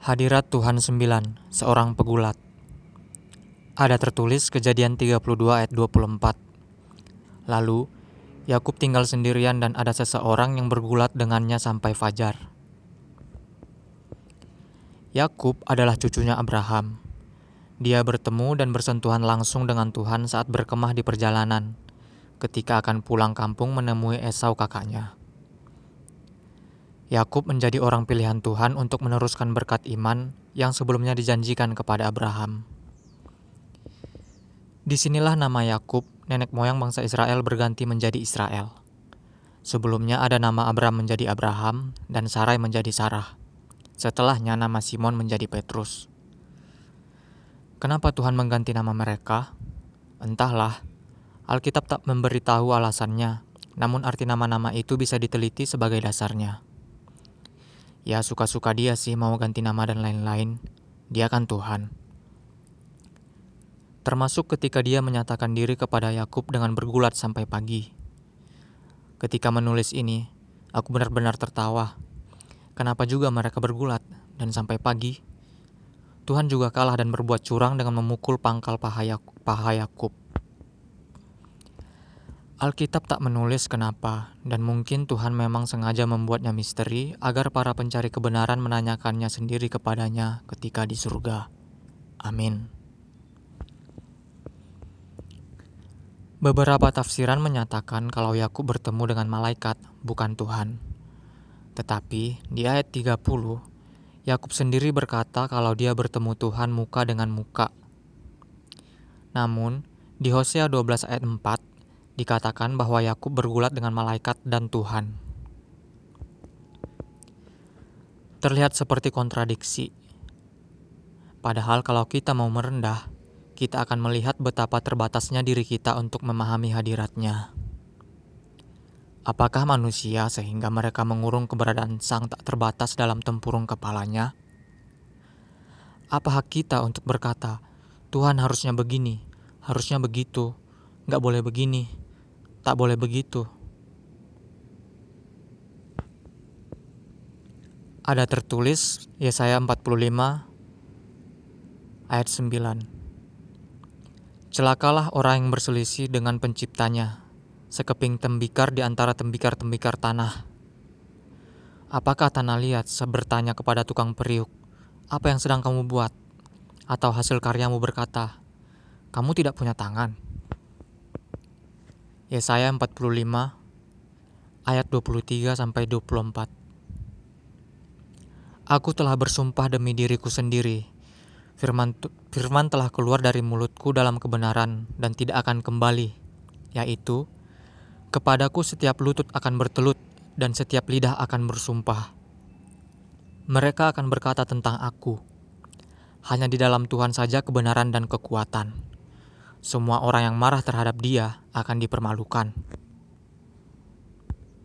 Hadirat Tuhan 9, seorang pegulat. Ada tertulis kejadian 32 ayat 24. Lalu, Yakub tinggal sendirian dan ada seseorang yang bergulat dengannya sampai fajar. Yakub adalah cucunya Abraham. Dia bertemu dan bersentuhan langsung dengan Tuhan saat berkemah di perjalanan, ketika akan pulang kampung menemui Esau kakaknya. Yakub menjadi orang pilihan Tuhan untuk meneruskan berkat iman yang sebelumnya dijanjikan kepada Abraham. Di sinilah nama Yakub, nenek moyang bangsa Israel berganti menjadi Israel. Sebelumnya ada nama Abraham menjadi Abraham dan Sarai menjadi Sarah. Setelahnya nama Simon menjadi Petrus. Kenapa Tuhan mengganti nama mereka? Entahlah. Alkitab tak memberitahu alasannya, namun arti nama-nama itu bisa diteliti sebagai dasarnya. Ya suka-suka dia sih mau ganti nama dan lain-lain. Dia kan Tuhan. Termasuk ketika dia menyatakan diri kepada Yakub dengan bergulat sampai pagi. Ketika menulis ini, aku benar-benar tertawa. Kenapa juga mereka bergulat dan sampai pagi? Tuhan juga kalah dan berbuat curang dengan memukul pangkal paha Yakub. Alkitab tak menulis kenapa, dan mungkin Tuhan memang sengaja membuatnya misteri agar para pencari kebenaran menanyakannya sendiri kepadanya ketika di surga. Amin. Beberapa tafsiran menyatakan kalau Yakub bertemu dengan malaikat, bukan Tuhan. Tetapi di ayat 30, Yakub sendiri berkata kalau dia bertemu Tuhan muka dengan muka. Namun, di Hosea 12 ayat 4, dikatakan bahwa Yakub bergulat dengan malaikat dan Tuhan. Terlihat seperti kontradiksi. Padahal kalau kita mau merendah, kita akan melihat betapa terbatasnya diri kita untuk memahami hadiratnya. Apakah manusia sehingga mereka mengurung keberadaan sang tak terbatas dalam tempurung kepalanya? Apa hak kita untuk berkata, Tuhan harusnya begini, harusnya begitu, nggak boleh begini, Tak boleh begitu. Ada tertulis Yesaya 45 ayat 9. Celakalah orang yang berselisih dengan penciptanya, sekeping tembikar di antara tembikar-tembikar tanah. Apakah tanah liat bertanya kepada tukang periuk, apa yang sedang kamu buat? Atau hasil karyamu berkata, kamu tidak punya tangan. Yesaya 45 ayat 23 sampai 24. Aku telah bersumpah demi diriku sendiri. Firman firman telah keluar dari mulutku dalam kebenaran dan tidak akan kembali, yaitu kepadaku setiap lutut akan bertelut dan setiap lidah akan bersumpah. Mereka akan berkata tentang aku. Hanya di dalam Tuhan saja kebenaran dan kekuatan. Semua orang yang marah terhadap dia akan dipermalukan.